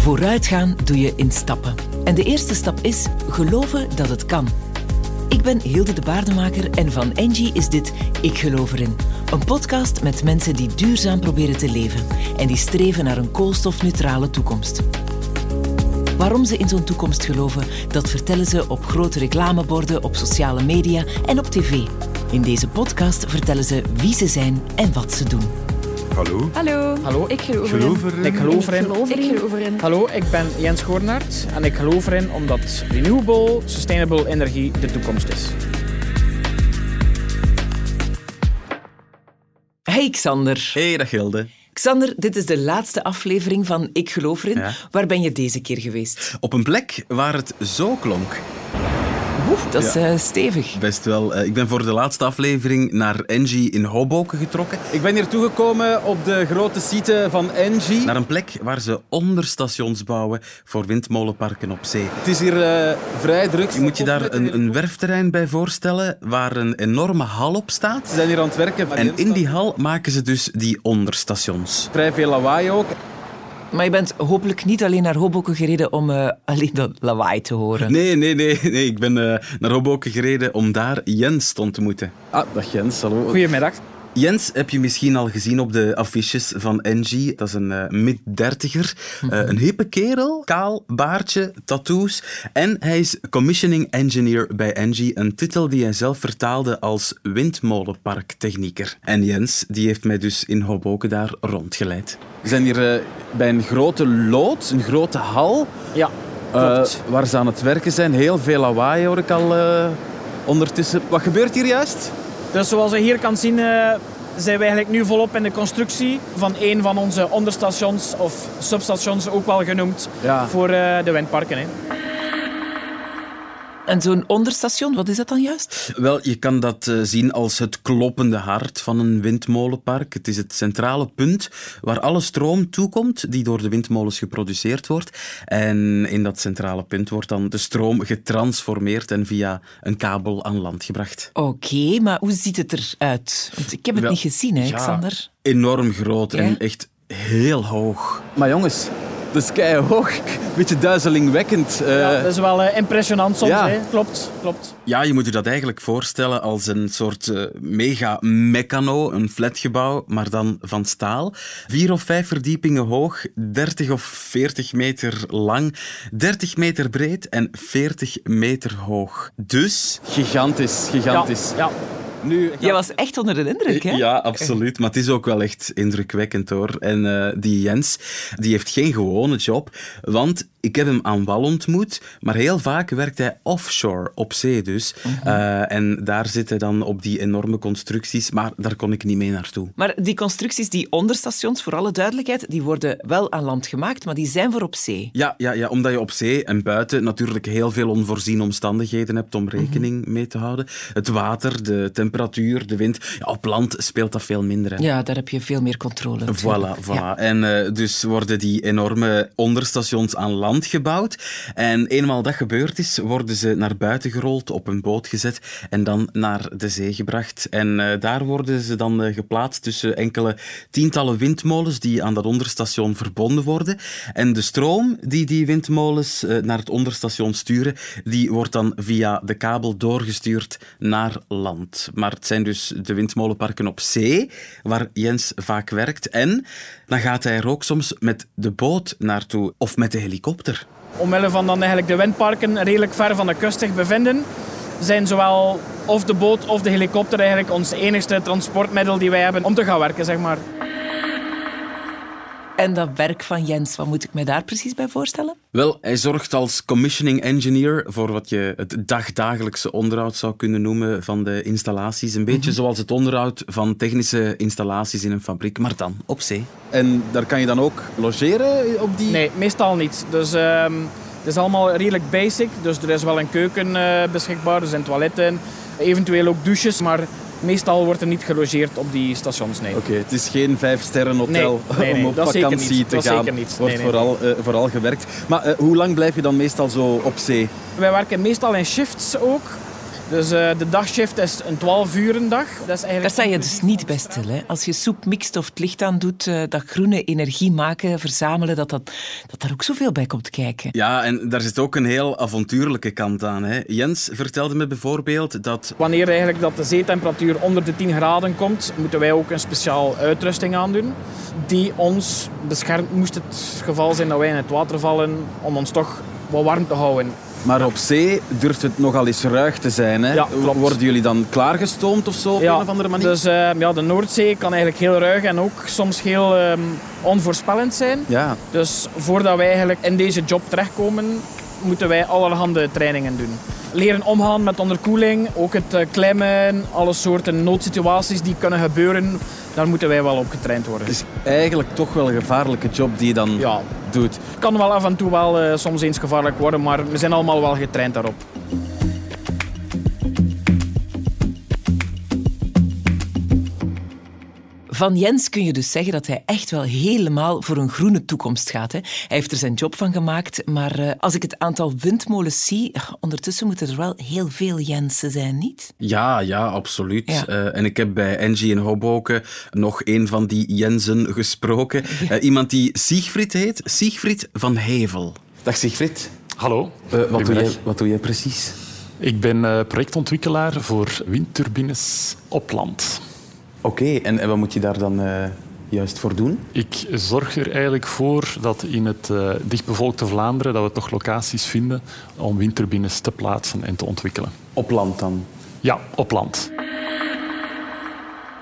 Vooruitgaan doe je in stappen. En de eerste stap is geloven dat het kan. Ik ben Hilde de Baardemaker en van Engie is dit Ik Geloof Erin. Een podcast met mensen die duurzaam proberen te leven en die streven naar een koolstofneutrale toekomst. Waarom ze in zo'n toekomst geloven, dat vertellen ze op grote reclameborden, op sociale media en op tv. In deze podcast vertellen ze wie ze zijn en wat ze doen. Hallo. Hallo. Hallo. Ik geloof Geloof erin. erin. Ik geloof erin. Ik geloof erin. Hallo, ik ben Jens Goornaert en ik geloof erin omdat renewable, sustainable energie de toekomst is. Hey Xander. Hey, dag Hilde. Xander, dit is de laatste aflevering van Ik Geloof Erin. Ja. Waar ben je deze keer geweest? Op een plek waar het zo klonk. Oeh, dat is Ja. eh, stevig. Best wel. Eh, Ik ben voor de laatste aflevering naar Engie in Hoboken getrokken. Ik ben hier toegekomen op de grote site van Engie. Naar een plek waar ze onderstations bouwen voor windmolenparken op zee. Het is hier eh, vrij druk. Je moet je daar een, een werfterrein bij voorstellen waar een enorme hal op staat. Ze zijn hier aan het werken. En in die hal maken ze dus die onderstations. Vrij veel lawaai ook. Maar je bent hopelijk niet alleen naar Hoboken gereden om eh, alleen dat lawaai te horen. Nee, nee, nee. nee. Ik ben eh, naar Hoboken gereden om daar Jens te ontmoeten. Ah, dag Jens, hallo. Goedemiddag. Jens heb je misschien al gezien op de affiches van Engie. Dat is een eh, mid-dertiger. Eh, een hippe kerel, kaal, baardje, tattoos. En hij is commissioning engineer bij Engie. Een titel die hij zelf vertaalde als windmolenparktechnieker. En Jens die heeft mij dus in Hoboken daar rondgeleid. We zijn hier eh, bij een grote loods, een grote hal. Ja, eh, waar ze aan het werken zijn. Heel veel lawaai hoor ik al eh, ondertussen. Wat gebeurt hier juist? Dus zoals je hier kan zien, eh, zijn we eigenlijk nu volop in de constructie van een van onze onderstations of substations, ook wel genoemd, Ja. voor eh, de windparken. Hè. En zo'n onderstation, wat is dat dan juist? Wel, je kan dat eh, zien als het kloppende hart van een windmolenpark. Het is het centrale punt waar alle stroom toekomt die door de windmolens geproduceerd wordt. En in dat centrale punt wordt dan de stroom getransformeerd en via een kabel aan land gebracht. Oké, maar hoe ziet het eruit? Want ik heb het Wel, niet gezien, hè, ja. Xander? Enorm groot Ja? en echt heel hoog. Maar jongens, dat is keihard. Beetje duizelingwekkend. eh. Ja, dat is wel eh, impressionant soms. Ja. Hè. Klopt, klopt. Ja, je moet je dat eigenlijk voorstellen als een soort eh, mega-mechano, een flatgebouw, maar dan van staal. Vier of vijf verdiepingen hoog, 30 of 40 meter lang, 30 meter breed en 40 meter hoog. Dus... Gigantisch, gigantisch. Ja, ja. Nu, Jij was echt onder de indruk, hè? Ja, absoluut. Maar het is ook wel echt indrukwekkend hoor. En eh, die Jens, die heeft geen gewone job. Want ik heb hem aan wal ontmoet, maar heel vaak werkt hij offshore, op zee dus. Eh, en daar zit hij dan op die enorme constructies, maar daar kon ik niet mee naartoe. Maar die constructies, die onderstations, voor alle duidelijkheid, die worden wel aan land gemaakt, maar die zijn voor op zee. Ja, ja, ja, omdat je op zee en buiten natuurlijk heel veel onvoorziene omstandigheden hebt om rekening mee te houden. Het water, de temperatuur, de wind. Ja, op land speelt dat veel minder. Hè. Ja, daar heb je veel meer controle. natuurlijk. Voilà, voilà. Ja. En eh, dus worden die enorme onderstations aan land gebouwd. En eenmaal dat gebeurd is, worden ze naar buiten gerold, op een boot gezet en dan naar de zee gebracht. En eh, daar worden ze dan eh, geplaatst tussen enkele tientallen windmolens die aan dat onderstation verbonden worden. En de stroom die die windmolens eh, naar het onderstation sturen, die wordt dan via de kabel doorgestuurd naar land. Maar het zijn dus de windmolenparken op zee, waar Jens vaak werkt. En dan gaat hij er ook soms met de boot naartoe of met de helikopter. Omwille van dan eigenlijk de windparken redelijk ver van de kust zich bevinden, zijn zowel of de boot of de helikopter eigenlijk ons enigste transportmiddel die wij hebben om te gaan werken, zeg maar. En dat werk van Jens, wat moet ik me daar precies bij voorstellen? Wel, hij zorgt als commissioning engineer voor wat je het dagdagelijkse onderhoud zou kunnen noemen van de installaties. Een beetje zoals het onderhoud van technische installaties in een fabriek, maar dan op zee. En daar kan je dan ook logeren op die... Nee, meestal niet. Dus ehm, het is allemaal redelijk basic. Dus er is wel een keuken eh, beschikbaar, er zijn toiletten, eventueel ook douches, maar meestal wordt er niet gelogeerd op die stations, nee. Oké, het is geen vijf-sterren hotel Nee, nee, nee, om op dat zeker vakantie niet. te Dat gaan. zeker niet. wordt. Vooral, eh, vooral gewerkt. Maar eh, hoe lang blijf je dan meestal zo op zee? Wij werken meestal in shifts ook. Dus eh, de dagshift is een 12 uur dag. Dat is eigenlijk Daar sta je dus niet bij stil. Hè? Als je soep mixt of het licht aan doet, eh, dat groene energie maken, verzamelen, dat, dat, dat daar ook zoveel bij komt kijken. Ja, en daar zit ook een heel avontuurlijke kant aan. Hè. Jens vertelde me bijvoorbeeld dat... Wanneer eigenlijk dat de zeetemperatuur onder de 10 graden komt, moeten wij ook een speciaal uitrusting aandoen. Die ons beschermt, moest het geval zijn dat wij in het water vallen, om ons toch wat warm te houden. Maar op zee durft het nogal eens ruig te zijn. Hè? Ja. Worden jullie dan klaargestoomd of zo op een of andere manier? Dus eh, ja, de Noordzee kan eigenlijk heel ruig en ook soms heel ehm, onvoorspellend zijn. Ja. Dus voordat wij eigenlijk in deze job terechtkomen, moeten wij allerhande trainingen doen. Leren omgaan met onderkoeling, ook het eh, klimmen, alle soorten noodsituaties die kunnen gebeuren, daar moeten wij wel op getraind worden. Het is eigenlijk toch wel een gevaarlijke job die je dan Ja, doet. het kan wel af en toe wel eh, soms eens gevaarlijk worden, maar we zijn allemaal wel getraind daarop. Van Jens kun je dus zeggen dat hij echt wel helemaal voor een groene toekomst gaat. Hè? Hij heeft er zijn job van gemaakt, maar eh, als ik het aantal windmolens zie, eh, ondertussen moeten er wel heel veel Jensen zijn, niet? Ja, ja, absoluut. Ja. Eh, en ik heb bij Angie in Hoboken nog een van die Jensen gesproken. Eh, iemand die Siegfried heet. Siegfried van Hevel. Dag Sigfrid. Hallo. Wat, doe jij, wat doe jij precies? Ik ben eh, projectontwikkelaar voor windturbines op land. Oké, en, en wat moet je daar dan eh, juist voor doen? Ik zorg er eigenlijk voor dat in het eh, dichtbevolkte Vlaanderen dat we toch locaties vinden om windturbines te plaatsen en te ontwikkelen. Op land dan? Ja, op land.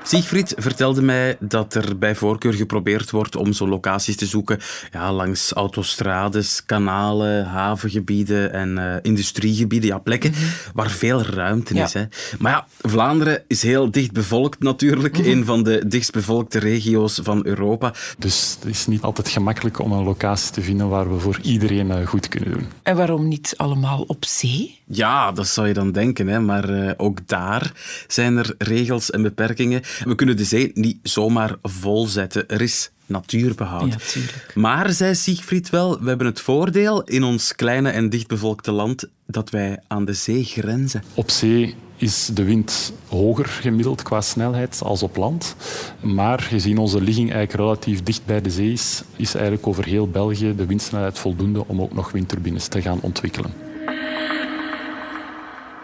Siegfried vertelde mij dat er bij voorkeur geprobeerd wordt om zo locaties te zoeken ja, langs autostrades, kanalen, havengebieden en eh, industriegebieden. Ja, plekken waar veel ruimte Ja. is. Hè. Maar ja, Vlaanderen is heel dicht bevolkt natuurlijk. Een van de dichtstbevolkte regio's van Europa. Dus het is niet altijd gemakkelijk om een locatie te vinden waar we voor iedereen eh, goed kunnen doen. En waarom niet allemaal op zee? Ja, dat zou je dan denken, hè. maar eh, ook daar zijn er regels en beperkingen. We kunnen de zee niet zomaar volzetten. Er is natuurbehoud. Ja. Maar, zei Siegfried wel, we hebben het voordeel in ons kleine en dichtbevolkte land dat wij aan de zee grenzen. Op zee is de wind hoger gemiddeld qua snelheid als op land. Maar gezien onze ligging eigenlijk relatief dicht bij de zee is, is eigenlijk over heel België de windsnelheid voldoende om ook nog windturbines te gaan ontwikkelen.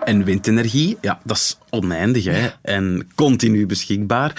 En windenergie, ja, dat is oneindig hè? en continu beschikbaar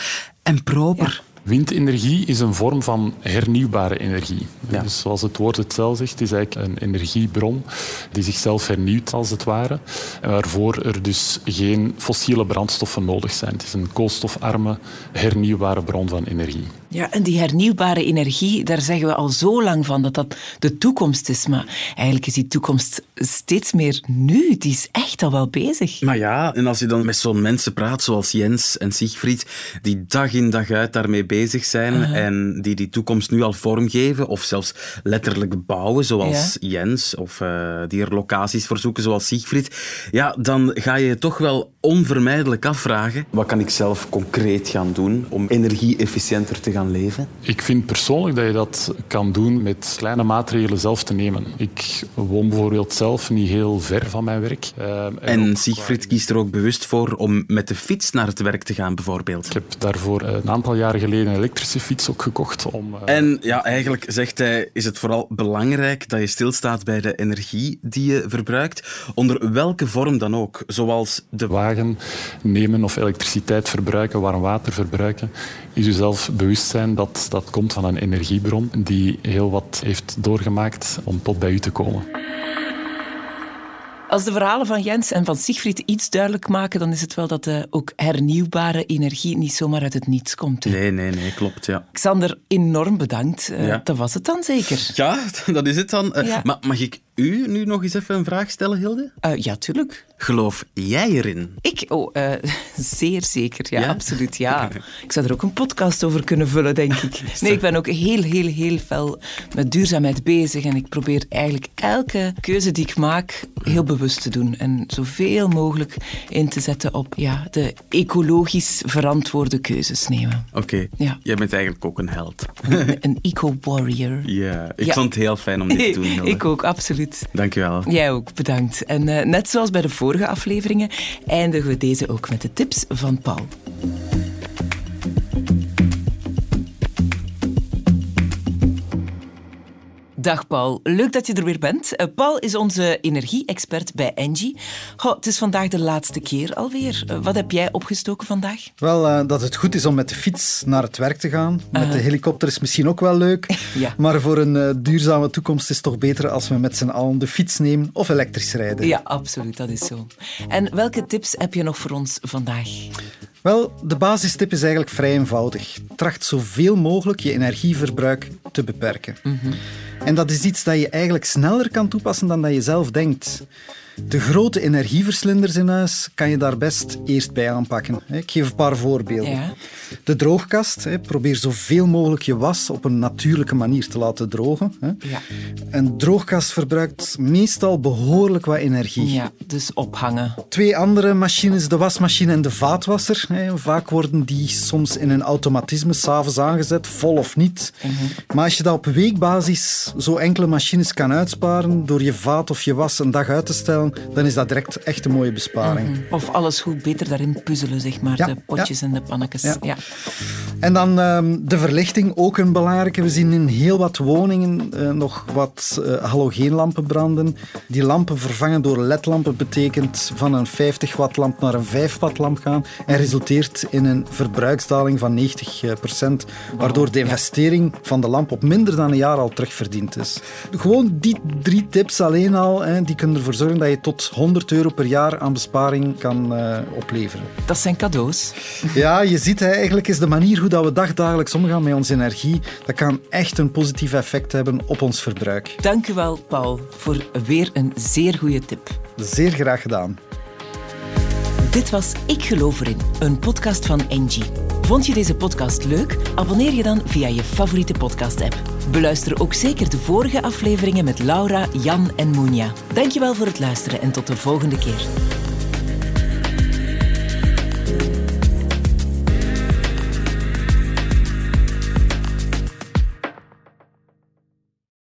en proper. Windenergie is een vorm van hernieuwbare energie. Ja. Dus zoals het woord het zelf zegt, is eigenlijk een energiebron die zichzelf hernieuwt als het ware. En waarvoor er dus geen fossiele brandstoffen nodig zijn. Het is een koolstofarme, hernieuwbare bron van energie. Ja, en die hernieuwbare energie, daar zeggen we al zo lang van dat dat de toekomst is. Maar eigenlijk is die toekomst steeds meer nu. Die is echt al wel bezig. Maar ja, en als je dan met zo'n mensen praat zoals Jens en Siegfried, die dag in dag uit daarmee bezig zijn en die die toekomst nu al vormgeven of zelfs letterlijk bouwen zoals Jens of eh, die er locaties voor zoeken zoals Siegfried, ja, dan ga je je toch wel onvermijdelijk afvragen. Wat kan ik zelf concreet gaan doen om energie-efficiënter te gaan leven? Ik vind persoonlijk dat je dat kan doen met kleine maatregelen zelf te nemen. Ik woon bijvoorbeeld zelf niet heel ver van mijn werk. Eh, En ook Siegfried kiest er ook bewust voor om met de fiets naar het werk te gaan, bijvoorbeeld. Ik heb daarvoor eh, een aantal jaren geleden een elektrische fiets ook gekocht. Om, eh, En ja, eigenlijk zegt hij, is het vooral belangrijk dat je stilstaat bij de energie die je verbruikt, onder welke vorm dan ook. Zoals de wagen nemen of elektriciteit verbruiken, warm water verbruiken, is u zelf bewust zijn dat dat komt van een energiebron die heel wat heeft doorgemaakt om tot bij u te komen. Als de verhalen van Jens en van Siegfried iets duidelijk maken, dan is het wel dat ook hernieuwbare energie niet zomaar uit het niets komt. hè. Nee, nee, nee, klopt, ja. Xander, enorm bedankt. Eh, Ja. Dat was het dan zeker. Ja, dat is het dan. Eh, Ja. Maar mag ik u nu nog eens even een vraag stellen, Hilde? Eh, ja, tuurlijk. Geloof jij erin? Ik? Oh, eh, zeer zeker. Ja, Ja? absoluut. Ja. Ik zou er ook een podcast over kunnen vullen, denk ik. Nee, ik ben ook heel, heel, heel fel met duurzaamheid bezig. En ik probeer eigenlijk elke keuze die ik maak heel bewust te doen. En zoveel mogelijk in te zetten op ja, de ecologisch verantwoorde keuzes nemen. Oké, Ja. jij bent eigenlijk ook een held. Een eco-warrior. Ja, ik Ja. vond het heel fijn om dit te doen, ik ook, absoluut. Goed. Dank u wel. Jij ook, bedankt. En uh, net zoals bij de vorige afleveringen eindigen we deze ook met de tips van Paul. Dag Paul, leuk dat je er weer bent. Uh, Paul is onze energie-expert bij Engie. Goh, het is vandaag de laatste keer alweer. Uh, wat heb jij opgestoken vandaag? Wel, uh, dat het goed is om met de fiets naar het werk te gaan. Met de helikopter is misschien ook wel leuk. ja. Maar voor een duurzame toekomst is het toch beter als we met z'n allen de fiets nemen of elektrisch rijden. Ja, absoluut, dat is zo. En welke tips heb je nog voor ons vandaag? Wel, de basistip is eigenlijk vrij eenvoudig. Tracht zoveel mogelijk je energieverbruik te beperken. Mm -hmm. En dat is iets dat je eigenlijk sneller kan toepassen dan dat je zelf denkt. De grote energieverslinders in huis kan je daar best eerst bij aanpakken. Ik geef een paar voorbeelden. Ja. De droogkast. Probeer zoveel mogelijk je was op een natuurlijke manier te laten drogen. Ja. Een droogkast verbruikt meestal behoorlijk wat energie. Ja, dus ophangen. Twee andere machines, de wasmachine en de vaatwasser. Vaak worden die soms in een automatisme s'avonds aangezet, vol of niet. Mhm. Maar als je dat op weekbasis zo enkele machines kan uitsparen door je vaat of je was een dag uit te stellen, dan is dat direct echt een mooie besparing. Mhm. Of alles goed beter daarin puzzelen, zeg maar. Ja, de potjes en de pannetjes. Ja. Ja. En dan ehm, de verlichting, ook een belangrijke. We zien in heel wat woningen eh, nog wat eh, halogeenlampen branden. Die lampen vervangen door ledlampen betekent van een 50 watt lamp naar een 5 watt lamp gaan en resulteert in een verbruiksdaling van 90 procent, waardoor de investering van de lamp op minder dan een jaar al terugverdiend is. Gewoon die drie tips alleen al, hè, die kunnen ervoor zorgen dat je tot 100 euro per jaar aan besparing kan uh, opleveren. Dat zijn cadeaus. Ja, je ziet hè, eigenlijk is de manier hoe dat we dagdagelijks omgaan met onze energie, dat kan echt een positief effect hebben op ons verbruik. Dank u wel, Paul, voor weer een zeer goede tip. Zeer graag gedaan. Dit was Ik Geloof Erin, een podcast van Engie. Vond je deze podcast leuk? Abonneer je dan via je favoriete podcast-app. Beluister ook zeker de vorige afleveringen met Laura, Jan en Moenia. Dankjewel voor het luisteren en tot de volgende keer.